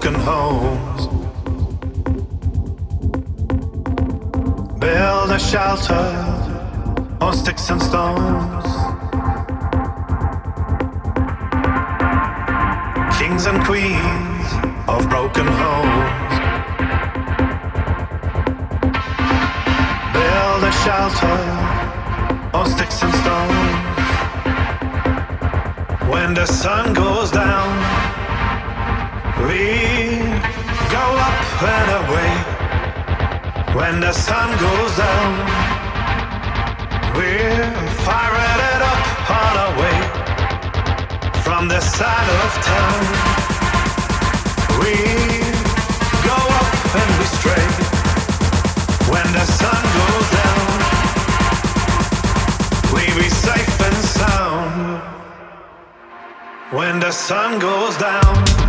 broken homes build a shelter on sticks and stones. Kings and queens of broken homes build a shelter on sticks and stones. When the sun goes down, we go up and away. When the sun goes down, we're firing it up on our way from the side of town. We go up and we stray. When the sun goes down, we be safe and sound. When the sun goes down.